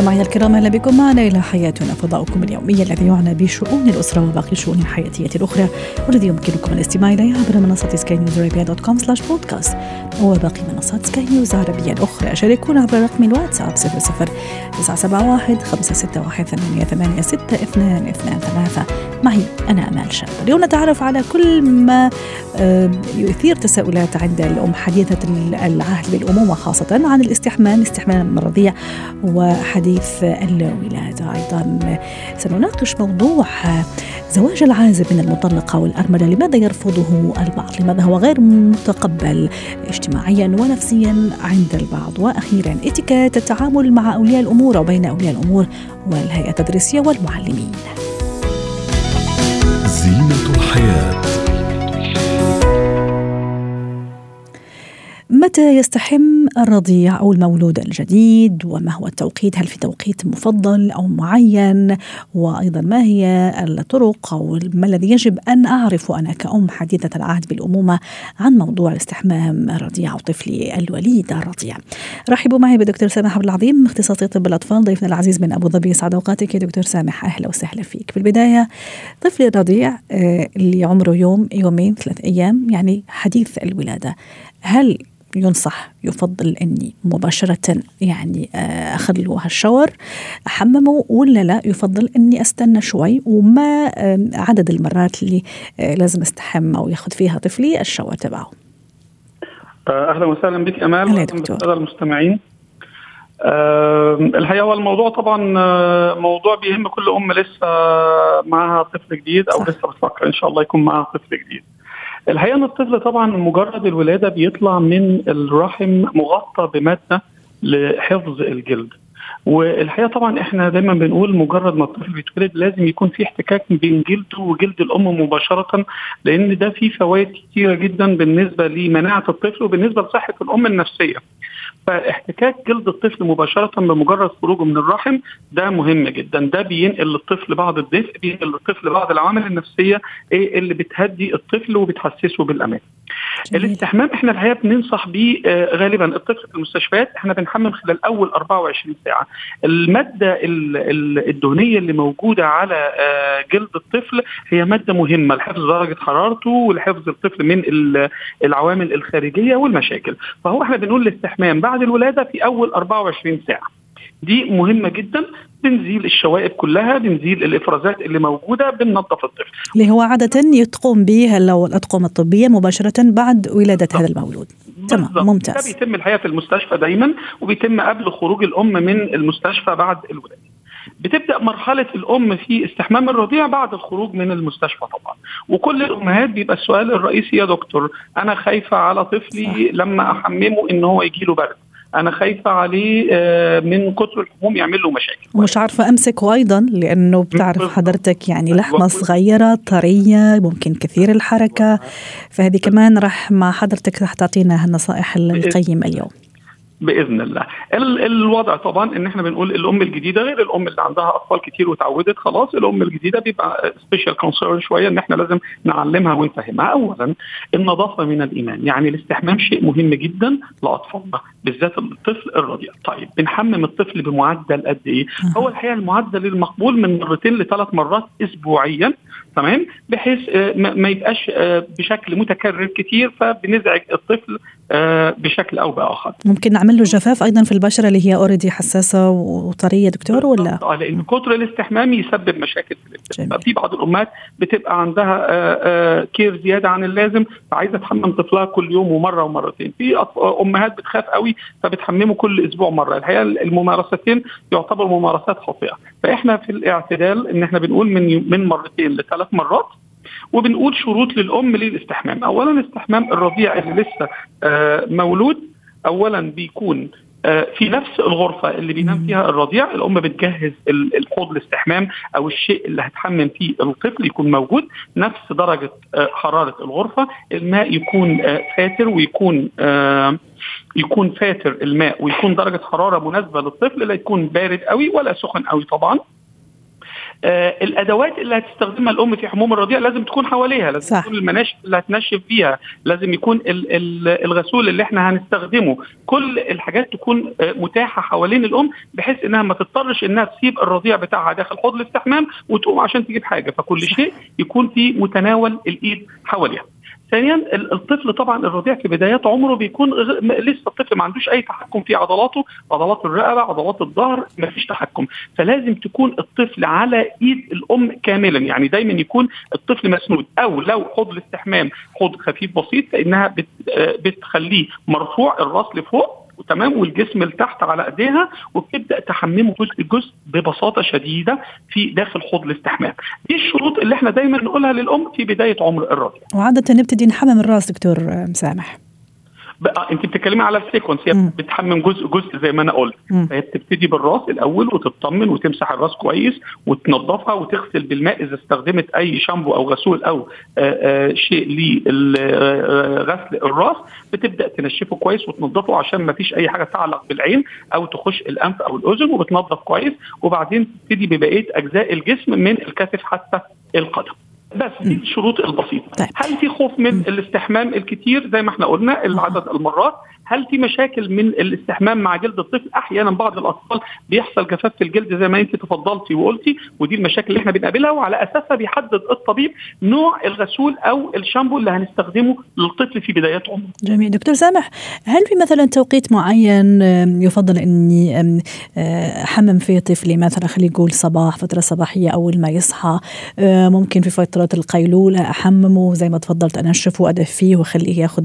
مستمعينا الكرام أهلا بكم معنا إلى حياتنا فضاؤكم اليومي الذي يعنى بشؤون الأسرة وباقي الشؤون الحياتية الأخرى والذي يمكنكم الاستماع اليه عبر منصة سكاي نيوز ارابيا dot com slash podcast وباقي منصات سكاي نيوز العربيه الاخرى شاركونا عبر رقم الواتساب 00 971 561 88 622 معي أنا أمال شاب. اليوم نتعرف على كل ما آه، يثير تساؤلات عند الأم حديثة العهد بالأمومة خاصة عن الاستحمام استحمام الرضيع وحديث الولادة. أيضا سنناقش موضوع زواج العازب من المطلقة والأرملة. لماذا يرفضه البعض؟ لماذا هو غير متقبل اجتماعيا ونفسيا عند البعض؟ وأخيرا اتيكيت التعامل مع أولياء الأمور أو بين أولياء الأمور والهيئة التدريسية والمعلمين. زينة متى يستحم الرضيع أو المولود الجديد؟ وما هو التوقيت؟ هل في توقيت مفضل أو معين؟ وأيضا ما هي الطرق أو ما الذي يجب أن أعرف أنا كأم حديثة العهد بالأمومة عن موضوع الاستحمام الرضيع أو طفلي الوليد الرضيع؟ رحبوا معي بدكتور سامح عبد العظيم اختصاصي طب الأطفال ضيفنا العزيز من أبو ظبي. يسعد أوقاتك يا دكتور سامح. أهلا وسهلا فيك. في البداية طفلي الرضيع آه، اللي عمره يوم يومين ثلاث أيام يعني حديث الولادة. هل ينصح يفضل إني مباشرة يعني آه، اخذ له هالشاور أحممه ولا لا يفضل إني أستنى شوي وما عدد المرات اللي آه، لازم أستحم أو ياخذ فيها طفلي الشاور تبعه آه، أهلا وسهلا بك أمال وأهلاً دكتور. المستمعين آه، الحقيقة هو الموضوع طبعا موضوع بيهم كل ام لسه معاها طفل جديد أو صح. لسه بتفكر إن شاء الله يكون معاها طفل جديد الحقيقة إن الطفل طبعا مجرد الولادة بيطلع من الرحم مغطى بمادة لحفظ الجلد والحقيقة طبعا إحنا دايما بنقول مجرد ما الطفل بيتولد لازم يكون في احتكاك بين جلده وجلد الأم مباشرة لأن ده فيه فوائد كتيرة جدا بالنسبة لمناعة الطفل وبالنسبة لصحة الأم النفسية. فاحتكاك جلد الطفل مباشرة بمجرد خروجه من الرحم ده مهم جدا ده بينقل للطفل بعض الدفء بينقل للطفل بعض العوامل النفسية إيه اللي بتهدي الطفل وبتحسسه بالأمان. الاستحمام إحنا الحقيقة بننصح بيه آه، غالبا الطفل في المستشفيات إحنا بنحمم خلال أول 24 ساعة. المادة ال- ال- الدهنية اللي موجودة على آه، جلد الطفل هي مادة مهمة لحفظ درجة حرارته ولحفظ الطفل من ال- العوامل الخارجية والمشاكل. فهو إحنا بنقول الاستحمام بعد الولادة في أول 24 ساعة. دي مهمة جدا بنزيل الشوائب كلها بنزيل الإفرازات اللي موجودة بننظف الطفل اللي هو عادة تقوم به لو الأطقم الطبية مباشرة بعد ولادة هذا المولود تمام. ممتاز ده بيتم الحقيقة في المستشفى دايما وبيتم قبل خروج الأم من المستشفى بعد الولادة. بتبدأ مرحلة الأم في استحمام الرضيع بعد الخروج من المستشفى طبعا وكل الأمهات بيبقى السؤال الرئيسي يا دكتور أنا خايفة على طفلي صح. لما أحممه إن هو يجي له برد أنا خايفة عليه آه، من كتر الحموم يعمل له مشاكل ومش عارفة امسكه أيضا لأنه بتعرف. حضرتك يعني لحمه. صغيرة طرية ممكن كثير الحركة فهذه كمان راح مع حضرتك راح تعطينا هالنصائح القيمة اليوم بإذن الله. ال- الوضع طبعا إن إحنا بنقول الأم الجديدة غير الأم اللي عندها أطفال كتير وتعودت خلاص الأم الجديدة بيبقى special concern شوية إن إحنا لازم نعلمها ونفهمها. اولا النظافة من الإيمان يعني الاستحمام شيء مهم جدا لاطفالنا بالذات الطفل الرضيع. طيب بنحمم الطفل بمعدل قد إيه؟ هو الحقيقة المعدل المقبول من مرتين لثلاث مرات اسبوعيا. تمام؟ بحيث آه، ما يبقاش آه، بشكل متكرر كتير فبنزعج الطفل آه، بشكل أو بآخر. ممكن نعمل له جفاف أيضا في البشرة اللي هي already حساسة وطرية دكتور ولا؟ آه لأن كتر الاستحمام يسبب مشاكل في. في بعض الأمهات بتبقى عندها care زيادة عن اللازم فعايزة تحمم طفلها كل يوم ومرة ومرتين. في أمهات بتخاف قوي فبتحممه كل أسبوع مرة. الحقيقة الممارستين يعتبروا ممارسات خاطئة. فإحنا في الاعتدال إن إحنا بنقول من من مرتين لثلاث مرات وبنقول شروط للأم للاستحمام. اولا استحمام الرضيع اللي لسه آه، مولود. اولا بيكون آه، في نفس الغرفة اللي بينام فيها الرضيع. الأم بتجهز الحوض الاستحمام أو الشيء اللي هتحمم فيه الطفل يكون موجود. نفس درجة آه، حرارة الغرفة. الماء يكون فاتر ويكون يكون فاتر الماء ويكون درجة حرارة مناسبة للطفل لا يكون بارد قوي ولا سخن قوي طبعا. آه الأدوات اللي هتستخدمها الأم في حموم الرضيع لازم تكون حواليها لازم صح. تكون المناشف اللي هتنشف بيها لازم يكون ال ال الغسول اللي إحنا هنستخدمه. كل الحاجات تكون آه متاحة حوالين الأم بحيث إنها ما تضطرش إنها تسيب الرضيع بتاعها داخل حوض الاستحمام وتقوم عشان تجيب حاجة. فكل شيء يكون في متناول الإيد حواليها. ثانيا الطفل طبعا الرضيع في بدايات عمره بيكون لسه الطفل ما عندوش أي تحكم في عضلاته عضلات الرقبة عضلات الظهر ما فيش تحكم. فلازم تكون الطفل على إيد الأم كاملا يعني دايما يكون الطفل مسنود. أو لو حوض الاستحمام حوض خفيف بسيط فإنها بتخليه مرفوع الرأس لفوق تمام والجسم لتحت على أيديها وبتبدأ تحممه جزء جزء ببساطة شديدة في داخل حوض الاستحمام. دي الشروط اللي إحنا دايما نقولها للأم في بداية عمر الرضيع وعادة نبتدي نحمم الراس دكتور مسامح. بقى انت بتتكلمي على السيكونس هي بتحمم جزء جزء زي ما أنا قلت. فهي بتبتدي بالراس الأول وتطمن وتمسح الراس كويس وتنظفها وتغسل بالماء إذا استخدمت أي شامبو أو غسول أو آآ آآ شيء لغسل الراس بتبدأ تنشفه كويس وتنظفه عشان ما فيش أي حاجة تعلق بالعين أو تخش الأنف أو الأذن وبتنظف كويس. وبعدين تبتدي ببقية أجزاء الجسم من الكتف حتى القدم. بس دي الشروط البسيطة. طيب. هل في خوف من الاستحمام الكتير زي ما إحنا قلنا العدد المرات؟ هل في مشاكل من الاستحمام مع جلد الطفل؟ أحيانا بعض الأطفال بيحصل جفاف في الجلد زي ما انت تفضلتي وقلتي ودي المشاكل اللي إحنا بنقابلها وعلى أساسها بيحدد الطبيب نوع الغسول أو الشامبو اللي هنستخدمه للطفل في بدايات عمره. جميل. دكتور سامح هل في مثلا توقيت معين يفضل إني أحمم فيه طفلي؟ مثلا خلينا نقول صباح فترة صباحية أول ما يصحى ممكن في فتره القيلولة أحممه زي ما تفضلت أنشفه وأدفيه وأخليه ياخذ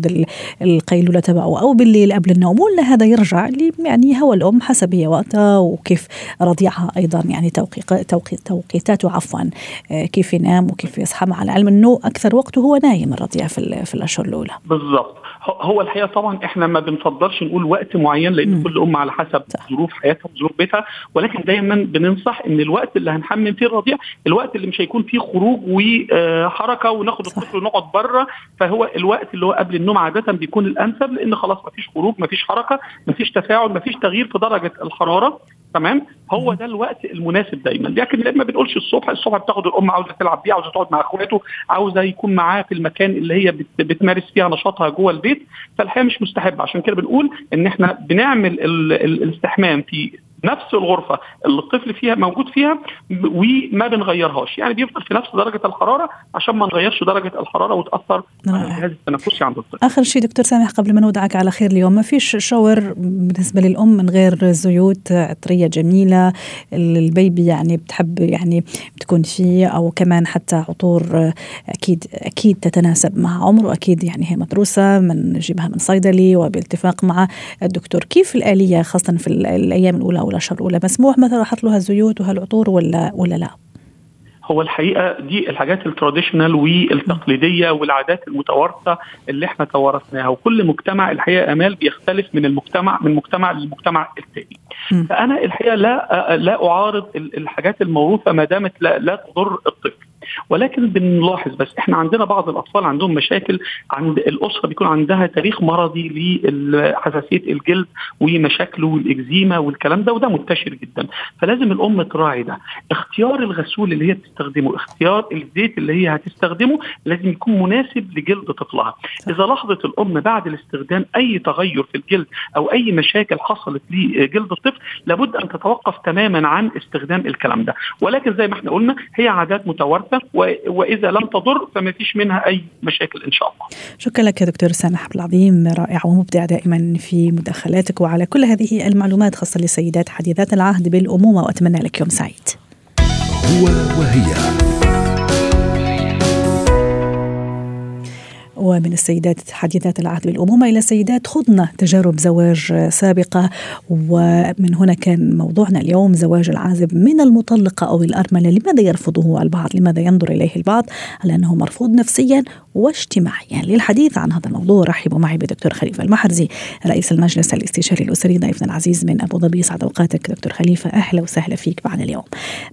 القيلولة تبعه أو بالليل الليل قبل النوم ولا هذا يرجع يعني هو الأم حسب هي وقتها وكيف رضيعها أيضا يعني توقيت توقيت توقيتاته عفوا كيف ينام وكيف يصحى. مع العلم أنه أكثر وقته هو نايم الرضيع في, في الأشهر الأولى. بالضبط. هو الحقيقة طبعا إحنا ما بنفضلش نقول وقت معين لأن مم. كل ام على حسب. ظروف حياتها وظروف بيتها ولكن دايما بننصح إن الوقت اللي هنحمم فيه الرضيع الوقت اللي مش هيكون فيه خروج وحركة وناخد الطفل ونقعد بره فهو الوقت اللي هو قبل النوم عادة بيكون الأنسب لأن خلاص ما فيش خروج ما فيش حركة ما فيش تفاعل ما فيش تغيير في درجة الحرارة تمام؟ هو ده الوقت المناسب دايما. لكن لما بنقولش الصبح الصبح بتاخد الأم عاوزة تلعب بيه عاوزة تقعد مع أخواته عاوزة يكون معاه في المكان اللي هي بتمارس فيها نشاطها جوه البيت فالحقيقة مش مستحب عشان كده بنقول إن إحنا بنعمل الاستحمام في نفس الغرفة اللي الطفل فيها موجود فيها وما بنغيرهاش. يعني بيفضل في نفس درجة الحرارة عشان ما نغيرش درجة الحرارة وتأثر على الجهاز التنفسي عند الطفل. آخر شيء دكتور سامح قبل ما نودعك على خير اليوم ما فيش شاور بالنسبة للأم من غير زيوت عطرية جميلة؟ ال baby يعني بتحب يعني بتكون فيه أو كمان حتى عطور أكيد أكيد تتناسب مع عمره أكيد يعني هي مدروسة من نجيبها من صيدلي وبالاتفاق مع الدكتور. كيف الآلية خاصة في الأيام الأولى الأشهر الأولى. مسموح مثلا أحط له هالزيوت وهالعطور ولا ولا لا؟ هو الحقيقة دي الحاجات ال traditional والتقليدية والعادات المتوارثة اللي إحنا توارثناها. وكل مجتمع الحقيقة آمال بيختلف من المجتمع من مجتمع للمجتمع الثاني. فأنا الحقيقة لا لا أعارض الحاجات الموروثة ما دامت لا, لا تضر الطفل. ولكن بنلاحظ بس إحنا عندنا بعض الأطفال عندهم مشاكل عند الأسرة بيكون عندها تاريخ مرضي لحساسية الجلد ومشاكله والإكزيما والكلام ده وده منتشر جدا. فلازم الأم تراعي ده. اختيار الغسول اللي هي بتستخدمه اختيار الزيت اللي هي هتستخدمه لازم يكون مناسب لجلد طفلها. إذا لاحظت الأم بعد الاستخدام أي تغير في الجلد أو أي مشاكل حصلت لجلد الطفل لابد أن تتوقف تماما عن استخدام الكلام ده. ولكن زي ما إحنا قلنا هي عادات متوارثة وإذا لم تضر فما فيش منها أي مشاكل إن شاء الله. شكرا لك يا دكتور سامح عبد العظيم رائع ومبدع دائما في مداخلاتك وعلى كل هذه المعلومات خاصة للسيدات حديثات العهد بالأمومة وأتمنى لك يوم سعيد. هو وهي ومن السيدات حديثات العهد بالأمومة إلى سيدات خضن تجارب زواج سابقة. ومن هنا كان موضوعنا اليوم زواج العازب من المطلقة أو الأرملة. لماذا يرفضه البعض؟ لماذا ينظر إليه البعض؟ على أنه مرفوض نفسيا واجتماعيا. للحديث عن هذا الموضوع رحبوا معي بدكتور خليفة المحرزي رئيس المجلس الاستشاري الأسري ضيفنا العزيز من أبو ظبي. سعد أوقاتك دكتور خليفة. أهلا وسهلا فيك معنا اليوم.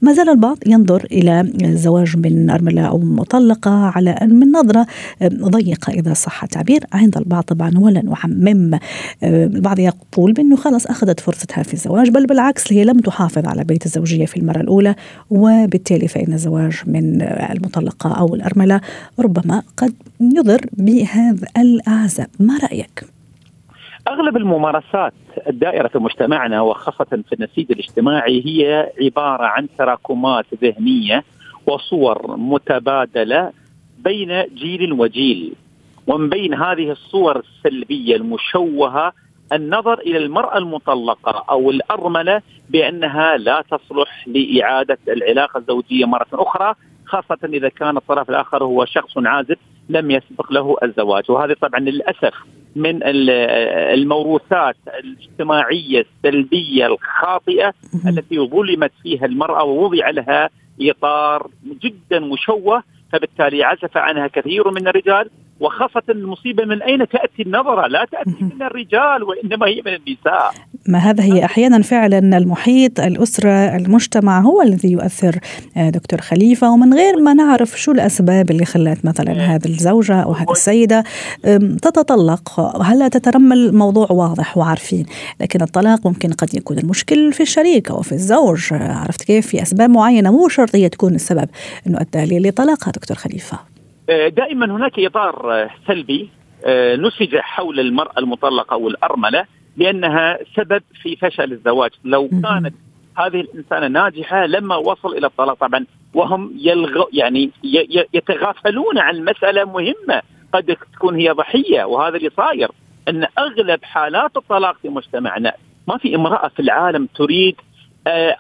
ما زال البعض ينظر إلى الزواج من أرملة أو مطلقة على من نظرة ضيقة. إذا صح التعبير. عند البعض طبعا ولا نعمم البعض يقول بأنه خلاص أخذت فرصتها في الزواج بل بالعكس هي لم تحافظ على بيت الزوجية في المرة الأولى وبالتالي فإن الزواج من المطلقة أو الأرملة ربما قد يضر بهذا الأعزاب ما رأيك؟ أغلب الممارسات الدائرة في مجتمعنا وخاصة في النسيج الاجتماعي هي عبارة عن تراكمات ذهنية وصور متبادلة بين جيل وجيل. ومن بين هذه الصور السلبية المشوهة النظر إلى المرأة المطلقة أو الأرملة بأنها لا تصلح لإعادة العلاقة الزوجية مرة أخرى خاصة إذا كان الطرف الآخر هو شخص عازب لم يسبق له الزواج. وهذا طبعا للأسف من الموروثات الاجتماعية السلبية الخاطئة التي ظلمت فيها المرأة ووضع لها إطار جدا مشوه فبالتالي عزف عنها كثير من الرجال وخاصة المصيبة من أين تأتي النظرة؟ لا تأتي من الرجال وإنما هي من النساء. ما هذا هي أحيانا فعلا المحيط الأسرة المجتمع هو الذي يؤثر آه، دكتور خليفة. ومن غير ما نعرف شو الأسباب اللي خلت مثلا هذه الزوجة أو هذه السيدة تتطلق. هلا تترمل الموضوع واضح وعارفين. لكن الطلاق ممكن قد يكون المشكل في الشريك أو في الزوج. عرفت كيف؟ في أسباب معينة. مو شرط هي تكون السبب أنه أدى لطلاقها دكتور خليفة. آه، دائما هناك إطار آه، سلبي آه، نسج حول المرأة المطلقة والأرملة لأنها سبب في فشل الزواج، لو كانت هذه الإنسانة ناجحة لما وصل إلى الطلاق طبعا وهم يلغ يعني يتغافلون عن مسألة مهمة قد تكون هي ضحية. وهذا اللي صاير أن أغلب حالات الطلاق في مجتمعنا ما في امرأة في العالم تريد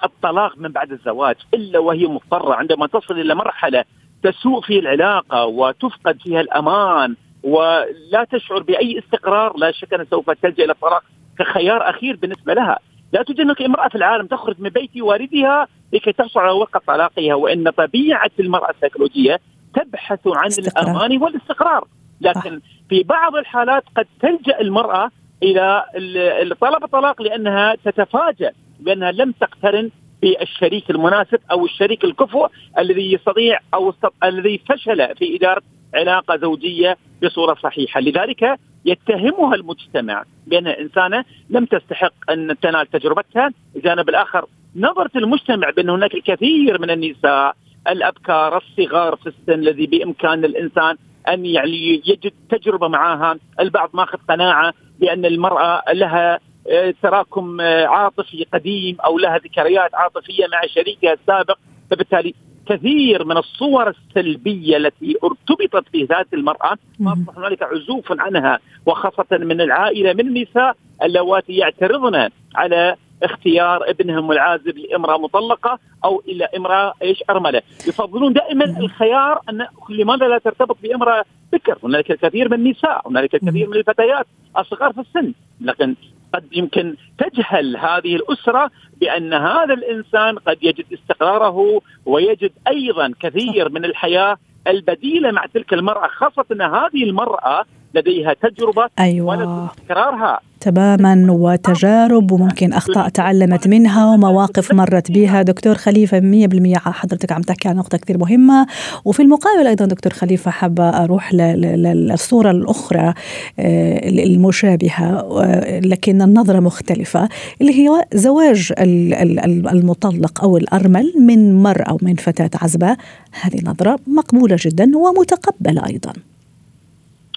الطلاق من بعد الزواج إلا وهي مضطرة. عندما تصل إلى مرحلة تسوء في العلاقة وتفقد فيها الأمان ولا تشعر بأي استقرار لا شك انها سوف تلجأ إلى الطلاق كخيار أخير بالنسبة لها. لا توجد هناك امرأة في العالم تخرج من بيت والدها لكي تحصل على وقت طلاقها وإن طبيعة المرأة السيكولوجية تبحث عن استقرار. الأمان والاستقرار. لكن في بعض الحالات قد تلجأ المرأة إلى طلب الطلاق لأنها تتفاجأ بانها لم تقترن بالشريك المناسب أو الشريك الكفؤ الذي يستطيع أو الذي فشل في إدارة علاقة زوجية بصورة صحيحة، لذلك يتهمها المجتمع بأن إنسانة لم تستحق أن تنال تجربتها، الجانب الآخر نظرة المجتمع بأن هناك الكثير من النساء الأبكار الصغار في السن الذي بإمكان الإنسان أن يعني يجد تجربة معها، البعض ماخذ قناعة بأن المرأة لها تراكم آه، عاطفي قديم أو لها ذكريات عاطفية مع شريكها السابق. فبالتالي كثير من الصور السلبية التي ارتبطت بذات المرأة أصبح هنالك عزوف عنها وخاصة من العائلة من النساء اللواتي يعترضن على اختيار ابنهم العازب لامرأة مطلقة أو إلى امرأة إيش أرملة، يفضلون دائما الخيار أن لماذا لا ترتبط بامرأة بكر؟ هنالك الكثير من النساء، هنالك الكثير من الفتيات الصغار في السن، لكن قد يمكن تجهل هذه الأسرة بأن هذا الإنسان قد يجد استقراره ويجد أيضا كثير من الحياة البديلة مع تلك المرأة خاصة ان هذه المرأة لديها تجربة أيوة. ولد تكرارها. تماما وتجارب وممكن أخطاء تعلمت منها ومواقف مرت بها. دكتور خليفة 100% حضرتك عم تحكي عن نقطة كثير مهمة. وفي المقابل أيضا دكتور خليفة حابة أروح للصورة الأخرى آه، المشابهة لكن النظرة مختلفة اللي هي زواج المطلق أو الأرمل من مرأة أو من فتاة عزباء هذه نظرة مقبولة جدا ومتقبلة أيضا.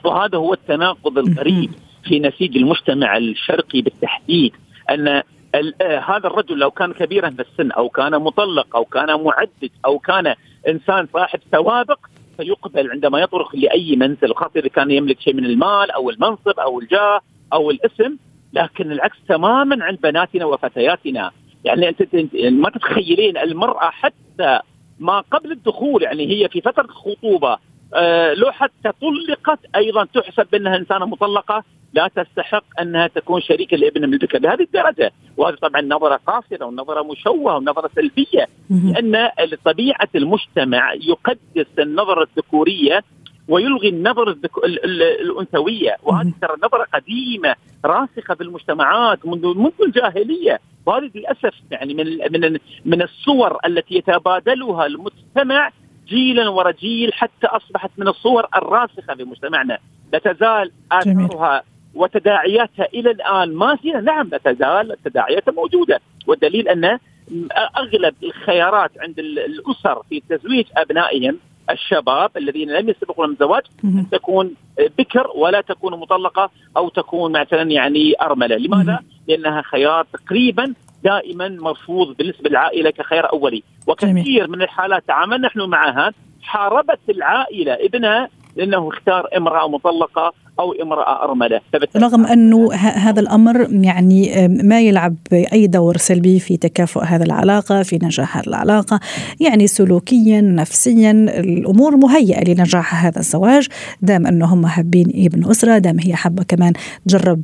وهذا هو التناقض الغريب في نسيج المجتمع الشرقي بالتحديد أن آه، هذا الرجل لو كان كبيرا في السن أو كان مطلق أو كان معدد أو كان إنسان صاحب سوابق فيقبل عندما يطرق لأي منزل خاصة إذا كان يملك شيء من المال أو المنصب أو الجاه أو الاسم لكن العكس تماما عند بناتنا وفتياتنا. يعني أنت ما تتخيلين المرأة حتى ما قبل الدخول يعني هي في فترة الخطوبة آه، لو حتى طلقت أيضا تحسب بانها إنسانة مطلقة لا تستحق أنها تكون شريكة لابن الذكر بهذه الدرجة. وهذه طبعا نظرة قاصرة ونظرة مشوهة ونظرة سلبية لأن طبيعة المجتمع يقدس النظرة الذكورية ويلغي النظر الذك... الأنثوية. وهذه ترى نظرة قديمة راسخة في المجتمعات منذ منذ الجاهلية. وهذه للأسف يعني من من من الصور التي يتبادلها المجتمع جيلا ورا جيل حتى أصبحت من الصور الراسخة في مجتمعنا لا تزال آثارها وتداعياتها إلى الآن ما فيها. نعم لا تزال التداعيات موجودة. والدليل أن أغلب الخيارات عند الأسر في تزويج أبنائهم الشباب الذين لم يسبق لهم الزواج ان تكون بكر ولا تكون مطلقة أو تكون مثلا يعني أرملة، لماذا؟ لأنها خيار تقريبا دائما مرفوض بالنسبة للعائلة كخيار أولي، وكثير من الحالات تعاملنا نحن معها حاربت العائلة ابنها لأنه اختار امرأة مطلقة أو امرأة أرملة. رغم انه هذا الأمر يعني ما يلعب أي دور سلبي في تكافؤ هذا العلاقة في نجاح هذه العلاقة. يعني سلوكيا نفسيا الأمور مهيئة لنجاح هذا الزواج. دام انه هم حابين يبنوا أسرة دام هي حابة كمان تجرب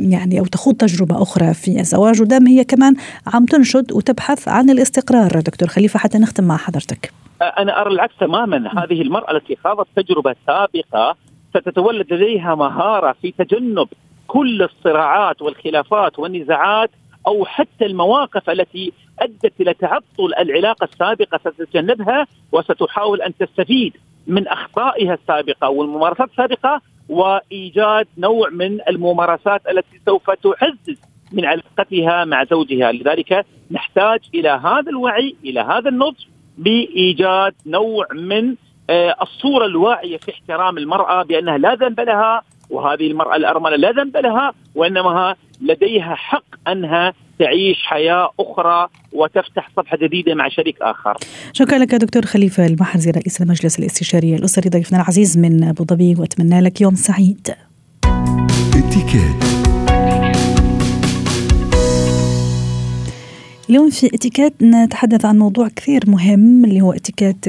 يعني أو تخوض تجربة أخرى في الزواج. ودام هي كمان عم تنشد وتبحث عن الاستقرار. دكتور خليفة حتى نختم مع حضرتك. أنا أرى العكس تماما. هذه المرأة التي خاضت تجربة سابقة ستتولد لديها مهارة في تجنب كل الصراعات والخلافات والنزاعات أو حتى المواقف التي أدت إلى تعطل العلاقة السابقة ستتجنبها وستحاول أن تستفيد من أخطائها السابقة والممارسات السابقة وإيجاد نوع من الممارسات التي سوف تعزز من علاقتها مع زوجها. لذلك نحتاج إلى هذا الوعي إلى هذا النضج بإيجاد نوع من الصورة الواعية في احترام المرأة بأنها لا ذنب لها وهذه المرأة الأرملة لا ذنب لها وإنما لديها حق أنها تعيش حياة أخرى وتفتح صفحة جديدة مع شريك آخر. شكرا لك دكتور خليفة المحرزي رئيس المجلس الاستشاري الأسري ضيفنا العزيز من أبو ظبي وأتمنى لك يوم سعيد. اليوم في اتيكيت نتحدث عن موضوع كثير مهم اللي هو اتيكيت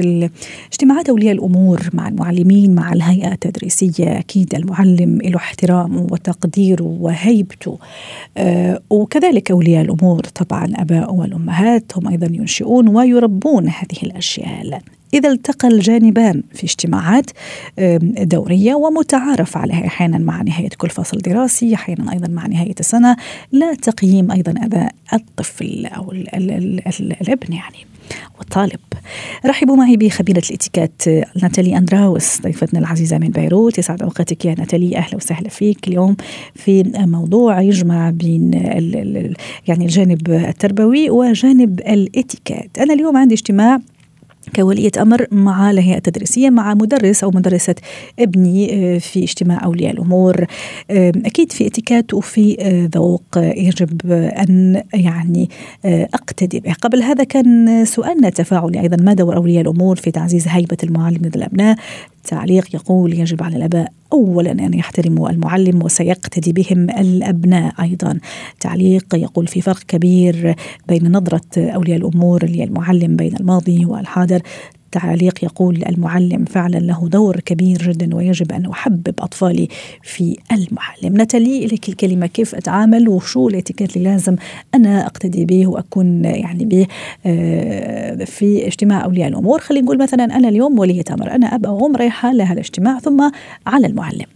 اجتماعات أولياء الأمور مع المعلمين مع الهيئة التدريسية. أكيد المعلم له احترامه وتقديره وهيبته. آه وكذلك أولياء الأمور طبعا آباء والامهات هم أيضا ينشئون ويربون هذه الأشياء. إذا التقى الجانبان في اجتماعات دورية ومتعارف عليها أحيانا مع نهاية كل فصل دراسي أحيانا أيضا مع نهاية السنة لا تقييم أيضا أداء الطفل أو ال ال ال ال الابن يعني والطالب. رحبوا معي بخبيرة الإتيكات ناتالي أندراوس ضيفتنا العزيزة من بيروت. يسعد أوقاتك يا ناتالي. أهلا وسهلا فيك اليوم في موضوع يجمع بين يعني الجانب التربوي وجانب الإتيكات. أنا اليوم عندي اجتماع كولية أمر مع الهيئة التدريسية مع مدرس أو مدرسة ابني آه، في اجتماع أولياء الأمور. آه، أكيد في اتكات وفي آه، ذوق. يجب أن يعني أقتدي به. قبل هذا كان سؤالنا التفاعلي أيضا. ما دور أولياء الأمور في تعزيز هيبة المعلم لدى الأبناء تعليق يقول يجب على الآباء اولا أن يحترموا المعلم وسيقتدي بهم الأبناء أيضا. تعليق يقول في فرق كبير بين نظرة أولياء الأمور للمعلم بين الماضي والحاضر. تعليق يقول المعلم فعلا له دور كبير جدا ويجب أن أحبب أطفالي في المعلم. نتالي إليك الكلمة كيف أتعامل وشو الاتيكيت اللي لازم أنا أقتدي به وأكون يعني به آه، في اجتماع أولياء الأمور، خلينا نقول مثلا أنا اليوم وليه أمر، أنا أب أو أم رايحة لهذا الاجتماع ثم على المعلم.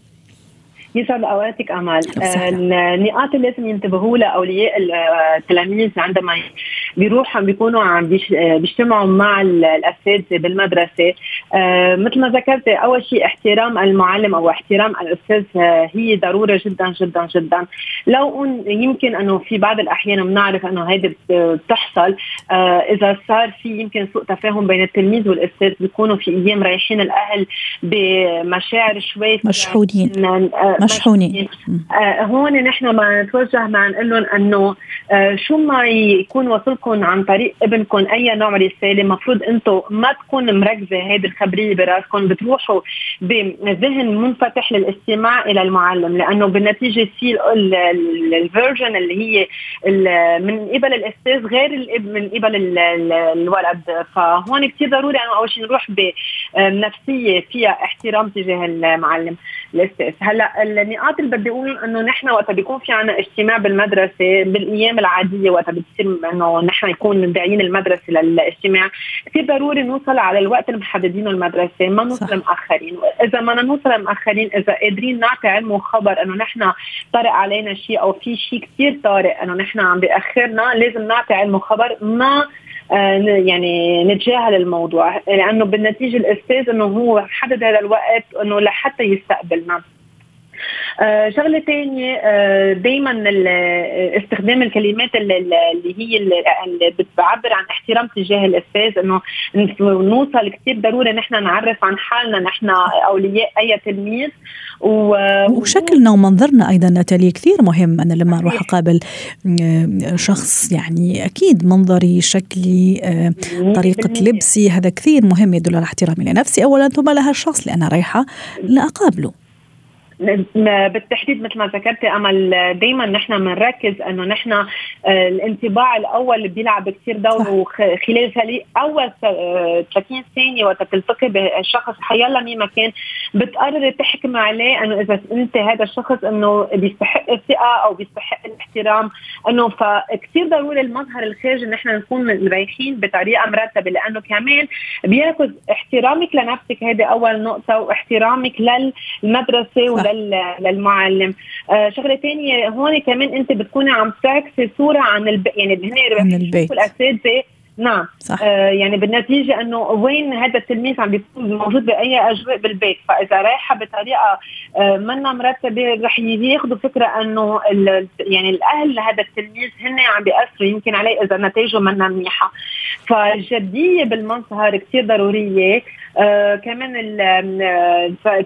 يسعد اوقاتك امال النقاط اللي لازم ينتبهوا لها أولياء التلاميذ عندما بيروحوا بيكونوا عم بيجتمعوا مع الاساتذه بالمدرسة. آه، مثل ما ذكرت أول شيء احترام المعلم أو احترام الأستاذ آه، هي ضرورة جدا جدا جدا. لو يمكن أنه في بعض الأحيان بنعرف أنه هيدي بتحصل آه، إذا صار في يمكن سوء تفاهم بين التلميذ والأستاذ بيكونوا في أيام رايحين الأهل بمشاعر شوي مشحونين. مشحونين هون نحن ما نتوجه مع نقول لهم إنه شو ما يكون وصلكم لكم عن طريق ابنكم أي نوع رسالة المفروض أنتم ما تكون مركزة هذه الخبرية براسكم بتروحوا بذهن منفتح للاستماع إلى المعلم لأنه بالنتيجة في الفيرجن اللي هي من قبل الأستاذ غير من قبل الولد. فهون كثير ضروري انه أول شيء نروح بنفسية فيها احترام تجاه المعلم الأستاذ. هلأ النقاط اللي بدي أقول إنه نحن وقت بيكون في عنا اجتماع بالمدرسة بالأيام العادية وقت بتصير إنه نحن نكون داعيين المدرسة للاجتماع. كثير ضروري نوصل على الوقت المحددينه المدرسة ما نوصل مأخرين. إذا ما نوصل مأخرين إذا قادرين نعطي علم وخبر إنه نحن طرق علينا شيء أو في شيء كثير طارئ إنه نحن عم بياخرنا لازم نعطي علم وخبر ما آه، يعني نتجاهل الموضوع. لأنه بالنتيجة الأستاذ إنه هو حدد هذا الوقت إنه لحتى يستقبلنا. شغلة ثانية آه دائما استخدام الكلمات اللي, هي اللي بتعبر عن احترام تجاه الأستاذ إنه نوصل كثير ضروري نحن نعرف عن حالنا نحن أولياء أي تلميذ. و... وشكلنا ومنظرنا أيضا ناتالي كثير مهم. أنا لما أروح أقابل آه، شخص يعني أكيد منظري شكلي آه، طريقة لبسي هذا كثير مهم يدل على احترامي لنفسي اولا ثم لها الشخص اللي أنا رايحة لأقابله. بالتحديد مثل ما ذكرتي أمل دائما نحن بنركز إنه نحن آه، الانطباع الأول اللي بيلعب كثير دور وخلال أول 30 ثانية وقت تلتقي بالشخص حيلا مين ما كان بتقرر تحكم عليه إنه إذا أنت هذا الشخص إنه بيستحق الثقة أو بيستحق الاحترام إنه فكثير ضروري المظهر الخارجي نحن نكون رايحين بطريقة مرتبة لأنه كمان بيركز احترامك لنفسك هذه أول نقطة واحترامك للمدرسة للمعلم. آه شغلة ثانية هون كمان انت بتكوني عم تعكسي صورة عن الب... يعني هن عن البيت. الأساتذة نعم. صح. آه يعني بالنتيجة أنه وين هذا التلميذ عم بيكون موجود بأي أجواء بالبيت. فإذا رايحة بطريقة آه منا مرتبة رح ياخذوا فكرة أنه يعني الأهل لهذا التلميذ هن عم بيأثروا يمكن عليه إذا نتائجه منا منيحة. فالجديه بالمظهر كثير ضرورية. آه كمان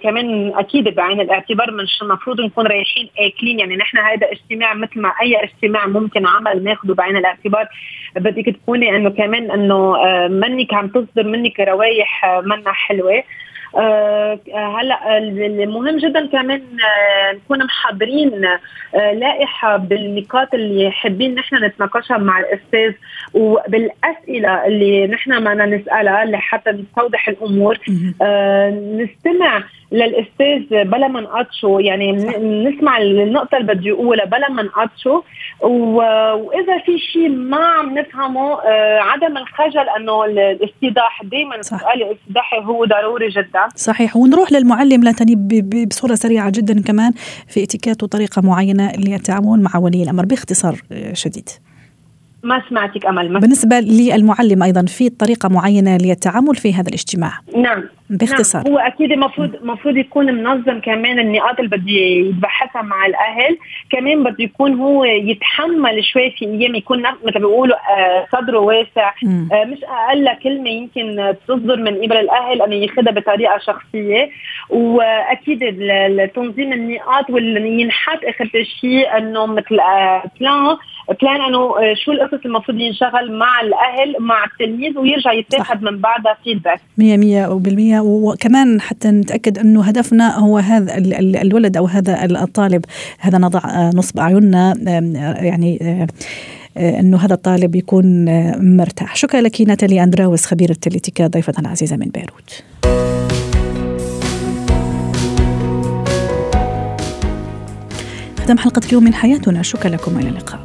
كمان أكيد بعين الاعتبار مش المفروض نكون رايحين اكلين يعني نحن هذا اجتماع مثل ما أي اجتماع ممكن عمل ناخذه بعين الاعتبار. بدك تكوني أنه كمان إنه آه منك عم تصدر منك روايح آه منا حلوة. آه هلأ المهم جدا كمان نكون محضرين لائحة بالنقاط اللي حابين نحن نتناقشها مع الأستاذ وبالأسئلة اللي نحن بدنا نسألها لحتى نستوضح الأمور آه نستمع للأستاذ بلا ما نقطشه يعني نسمع النقطة اللي بده يقولها بلا ما نقطشه وإذا في شيء ما عم نفهمه آه عدم الخجل أنه الاستيضاح دائما السؤال الاستيضاحي هو ضروري جدا. صحيح. ونروح للمعلم لتني بصورة سريعة جدا كمان في اتيكيت وطريقة معينة للتعامل مع ولي الأمر باختصار آه، شديد. ما سمعتك أمل ما بالنسبة للمعلم أيضا في طريقة معينة للتعامل في هذا الاجتماع؟ نعم. باختصار. نعم. هو أكيد المفروض المفروض يكون منظم كمان النقاط اللي بده يتبحثها مع الأهل. كمان بده يكون هو يتحمل شوي في أيام يكون مثل بيقولوا آه صدره واسع. آه مش أقل كلمة يمكن تصدر من قبل الأهل انه ياخذها بطريقة شخصية. وأكيد تنظيم النقاط واللي ينحط آخر شيء إنه مثل آه plan plan إنه شو القصص المفروض ينشغل مع الأهل مع التلميذ ويرجع يتاخذ من بعدها feedback 100% 100% وكمان حتى نتأكد أنه هدفنا هو هذا الولد أو هذا الطالب. هذا نضع آه، نصب أعيننا يعني آه، أنه هذا الطالب يكون مرتاح. شكرا لك ناتالي أندراوس خبيره الاتيكيت ضيفتنا العزيزه من بيروت. ختم حلقة اليوم من حياتنا. شكرا لكم إلى اللقاء.